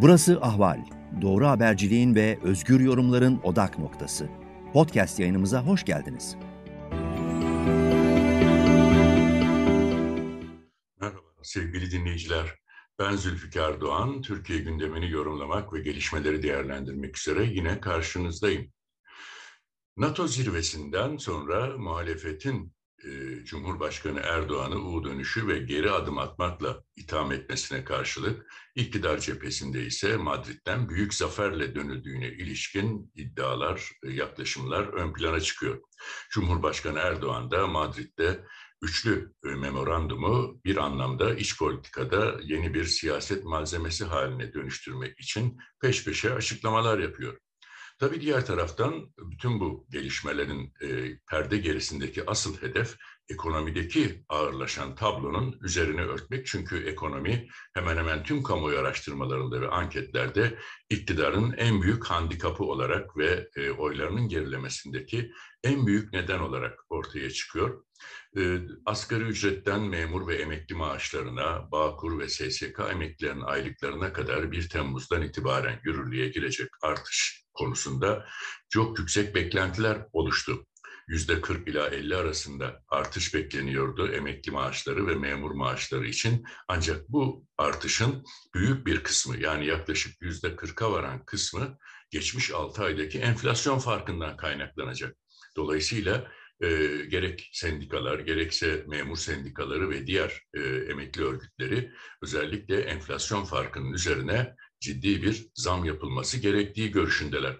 Burası Ahval. Doğru haberciliğin ve özgür yorumların odak noktası. Podcast yayınımıza hoş geldiniz. Merhaba sevgili dinleyiciler. Ben Zülfikar Doğan. Türkiye gündemini yorumlamak ve gelişmeleri değerlendirmek üzere yine karşınızdayım. NATO zirvesinden sonra muhalefetin e, Cumhurbaşkanı Erdoğan'ı U dönüşü ve geri adım atmakla itham etmesine karşılık iktidar cephesinde ise Madrid'den büyük zaferle dönüldüğüne ilişkin iddialar, e, yaklaşımlar ön plana çıkıyor. Cumhurbaşkanı Erdoğan da Madrid'de üçlü e, memorandumu bir anlamda iç politikada yeni bir siyaset malzemesi haline dönüştürmek için peş peşe açıklamalar yapıyor. Tabii diğer taraftan bütün bu gelişmelerin e, perde gerisindeki asıl hedef ekonomideki ağırlaşan tablonun üzerine örtmek. Çünkü ekonomi hemen hemen tüm kamuoyu araştırmalarında ve anketlerde iktidarın en büyük handikapı olarak ve e, oylarının gerilemesindeki en büyük neden olarak ortaya çıkıyor. E, asgari ücretten memur ve emekli maaşlarına, Bağkur ve SSK emeklilerinin aylıklarına kadar 1 Temmuz'dan itibaren yürürlüğe girecek artış konusunda çok yüksek beklentiler oluştu. Yüzde 40 ila 50 arasında artış bekleniyordu emekli maaşları ve memur maaşları için. Ancak bu artışın büyük bir kısmı yani yaklaşık yüzde 40'a varan kısmı geçmiş 6 aydaki enflasyon farkından kaynaklanacak. Dolayısıyla e, gerek sendikalar, gerekse memur sendikaları ve diğer e, emekli örgütleri özellikle enflasyon farkının üzerine ciddi bir zam yapılması gerektiği görüşündeler.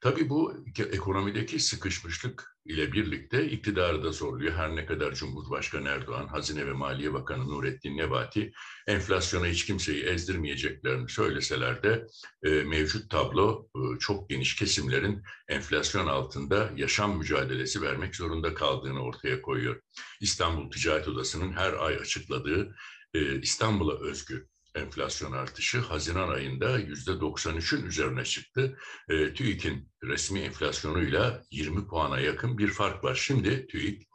Tabii bu ekonomideki sıkışmışlık ile birlikte iktidarı da zorluyor. Her ne kadar Cumhurbaşkanı Erdoğan, Hazine ve Maliye Bakanı Nurettin Nebati enflasyona hiç kimseyi ezdirmeyeceklerini söyleseler de e, mevcut tablo e, çok geniş kesimlerin enflasyon altında yaşam mücadelesi vermek zorunda kaldığını ortaya koyuyor. İstanbul Ticaret Odası'nın her ay açıkladığı e, İstanbul'a özgü enflasyon artışı Haziran ayında yüzde 93'ün üzerine çıktı. E, TÜİK'in resmi enflasyonuyla 20 puana yakın bir fark var. Şimdi TÜİK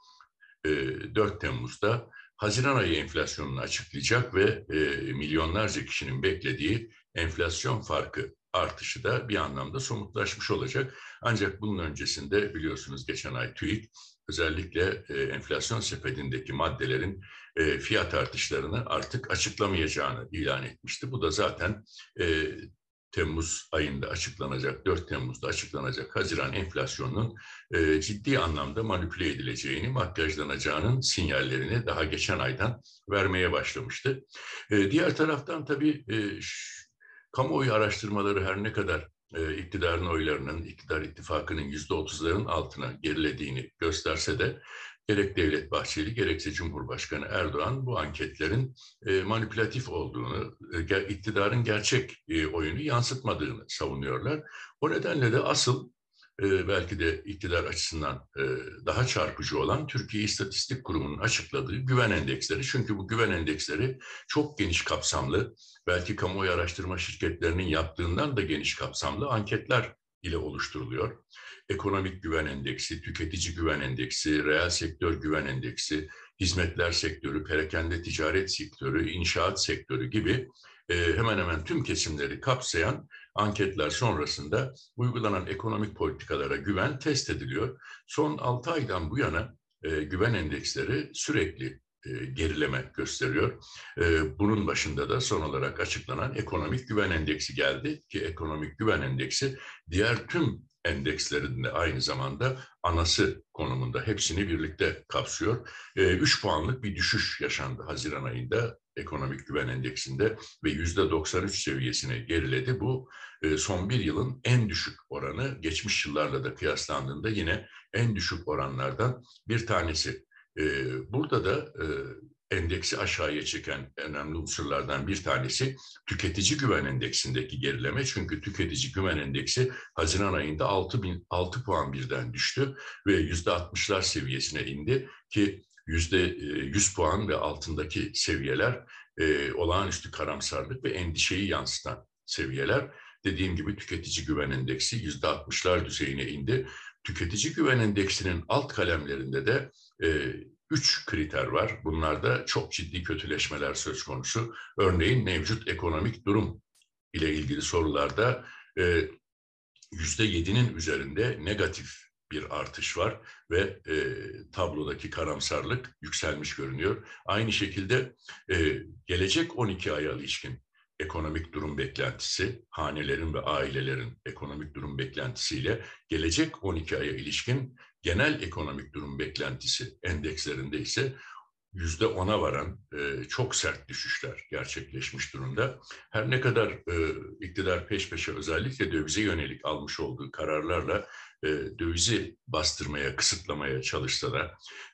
e, 4 Temmuz'da Haziran ayı enflasyonunu açıklayacak ve e, milyonlarca kişinin beklediği enflasyon farkı artışı da bir anlamda somutlaşmış olacak. Ancak bunun öncesinde biliyorsunuz geçen ay TÜİK özellikle e, enflasyon sepetindeki maddelerin e, fiyat artışlarını artık açıklamayacağını ilan etmişti. Bu da zaten e, Temmuz ayında açıklanacak, 4 Temmuz'da açıklanacak Haziran enflasyonunun e, ciddi anlamda manipüle edileceğini, makyajlanacağının sinyallerini daha geçen aydan vermeye başlamıştı. E, diğer taraftan tabii e, kamuoyu araştırmaları her ne kadar e, iktidarın oylarının, iktidar ittifakının yüzde otuzların altına gerilediğini gösterse de gerek Devlet Bahçeli gerekse Cumhurbaşkanı Erdoğan bu anketlerin e, manipülatif olduğunu, e, iktidarın gerçek e, oyunu yansıtmadığını savunuyorlar. O nedenle de asıl e, belki de iktidar açısından e, daha çarpıcı olan Türkiye İstatistik Kurumu'nun açıkladığı güven endeksleri. Çünkü bu güven endeksleri çok geniş kapsamlı, belki kamuoyu araştırma şirketlerinin yaptığından da geniş kapsamlı anketler ile oluşturuluyor. Ekonomik güven endeksi, tüketici güven endeksi, reel sektör güven endeksi, hizmetler sektörü, perakende ticaret sektörü, inşaat sektörü gibi e, hemen hemen tüm kesimleri kapsayan anketler sonrasında uygulanan ekonomik politikalara güven test ediliyor. Son 6 aydan bu yana e, güven endeksleri sürekli e, gerileme gösteriyor. Bunun başında da son olarak açıklanan ekonomik güven endeksi geldi ki ekonomik güven endeksi diğer tüm endekslerin de aynı zamanda anası konumunda hepsini birlikte kapsıyor. 3 e, puanlık bir düşüş yaşandı Haziran ayında ekonomik güven endeksinde ve yüzde 93 seviyesine geriledi. Bu son bir yılın en düşük oranı geçmiş yıllarla da kıyaslandığında yine en düşük oranlardan bir tanesi. Burada da endeksi aşağıya çeken önemli unsurlardan bir tanesi tüketici güven endeksindeki gerileme. Çünkü tüketici güven endeksi Haziran ayında 6, bin, 6 puan birden düştü ve yüzde 60'lar seviyesine indi ki yüzde 100 puan ve altındaki seviyeler e, olağanüstü karamsarlık ve endişeyi yansıtan seviyeler. Dediğim gibi tüketici güven endeksi yüzde 60'lar düzeyine indi. Tüketici güven endeksinin alt kalemlerinde de e, üç kriter var. Bunlarda çok ciddi kötüleşmeler söz konusu. Örneğin mevcut ekonomik durum ile ilgili sorularda e, yüzde yedinin üzerinde negatif bir artış var ve e, tablodaki karamsarlık yükselmiş görünüyor. Aynı şekilde e, gelecek 12 aya ilişkin ekonomik durum beklentisi, hanelerin ve ailelerin ekonomik durum beklentisiyle gelecek 12 aya ilişkin genel ekonomik durum beklentisi endekslerinde ise yüzde ona varan e, çok sert düşüşler gerçekleşmiş durumda. Her ne kadar e, iktidar peş peşe özellikle dövize yönelik almış olduğu kararlarla dövizi bastırmaya, kısıtlamaya çalışsa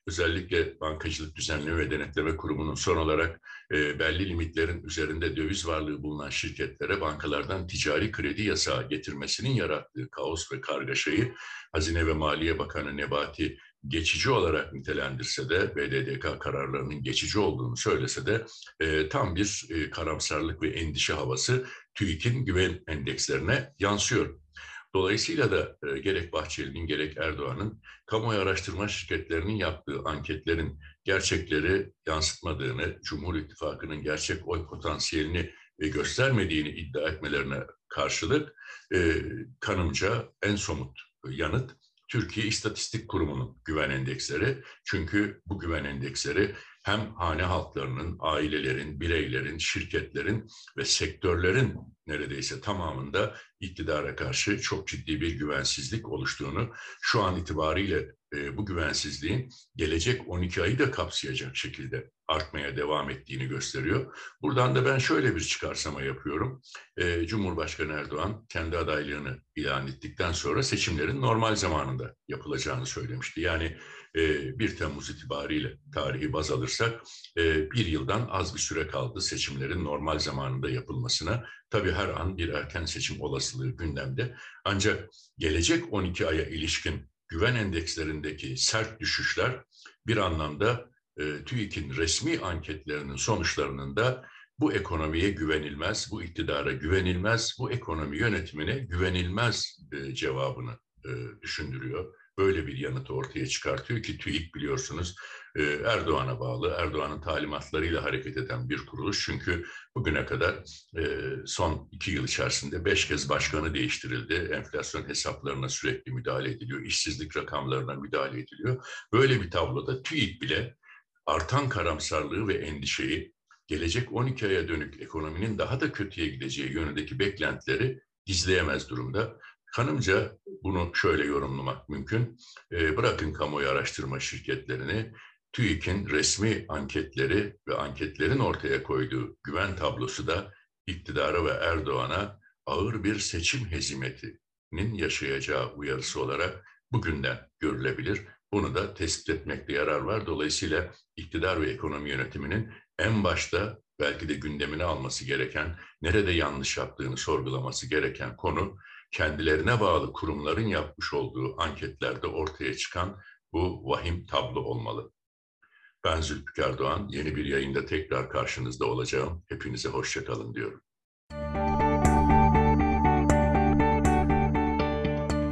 özellikle Bankacılık Düzenleme ve Denetleme Kurumu'nun son olarak e, belli limitlerin üzerinde döviz varlığı bulunan şirketlere bankalardan ticari kredi yasağı getirmesinin yarattığı kaos ve kargaşayı Hazine ve Maliye Bakanı Nebati geçici olarak nitelendirse de BDDK kararlarının geçici olduğunu söylese de e, tam bir e, karamsarlık ve endişe havası TÜİK'in güven endekslerine yansıyor. Dolayısıyla da e, gerek Bahçeli'nin gerek Erdoğan'ın kamuoyu araştırma şirketlerinin yaptığı anketlerin gerçekleri yansıtmadığını, Cumhur İttifakı'nın gerçek oy potansiyelini e, göstermediğini iddia etmelerine karşılık e, kanımca en somut yanıt Türkiye İstatistik Kurumu'nun güven endeksleri. Çünkü bu güven endeksleri hem hane halklarının, ailelerin, bireylerin, şirketlerin ve sektörlerin neredeyse tamamında iktidara karşı çok ciddi bir güvensizlik oluştuğunu, şu an itibariyle e, bu güvensizliğin gelecek 12 ayı da kapsayacak şekilde artmaya devam ettiğini gösteriyor. Buradan da ben şöyle bir çıkarsama yapıyorum. E, Cumhurbaşkanı Erdoğan kendi adaylığını ilan ettikten sonra seçimlerin normal zamanında yapılacağını söylemişti. Yani e, 1 Temmuz itibariyle tarihi baz alırsak e, bir yıldan az bir süre kaldı seçimlerin normal zamanında yapılmasına. Tabii her an bir erken seçim olasılığı gündemde. Ancak gelecek 12 aya ilişkin güven endekslerindeki sert düşüşler bir anlamda e, TÜİK'in resmi anketlerinin sonuçlarının da bu ekonomiye güvenilmez, bu iktidara güvenilmez, bu ekonomi yönetimine güvenilmez e, cevabını e, düşündürüyor. Böyle bir yanıtı ortaya çıkartıyor ki TÜİK biliyorsunuz e, Erdoğan'a bağlı, Erdoğan'ın talimatlarıyla hareket eden bir kuruluş. Çünkü bugüne kadar e, son iki yıl içerisinde beş kez başkanı değiştirildi. Enflasyon hesaplarına sürekli müdahale ediliyor, işsizlik rakamlarına müdahale ediliyor. Böyle bir tabloda TÜİK bile artan karamsarlığı ve endişeyi gelecek 12 aya dönük ekonominin daha da kötüye gideceği yönündeki beklentileri gizleyemez durumda. Kanımca bunu şöyle yorumlamak mümkün. E, bırakın kamuoyu araştırma şirketlerini, TÜİK'in resmi anketleri ve anketlerin ortaya koyduğu güven tablosu da iktidara ve Erdoğan'a ağır bir seçim hezimetinin yaşayacağı uyarısı olarak bugünden görülebilir. Bunu da tespit etmekte yarar var. Dolayısıyla iktidar ve ekonomi yönetiminin en başta belki de gündemine alması gereken, nerede yanlış yaptığını sorgulaması gereken konu kendilerine bağlı kurumların yapmış olduğu anketlerde ortaya çıkan bu vahim tablo olmalı. Ben Zülfikar Doğan, yeni bir yayında tekrar karşınızda olacağım. Hepinize hoşçakalın diyorum.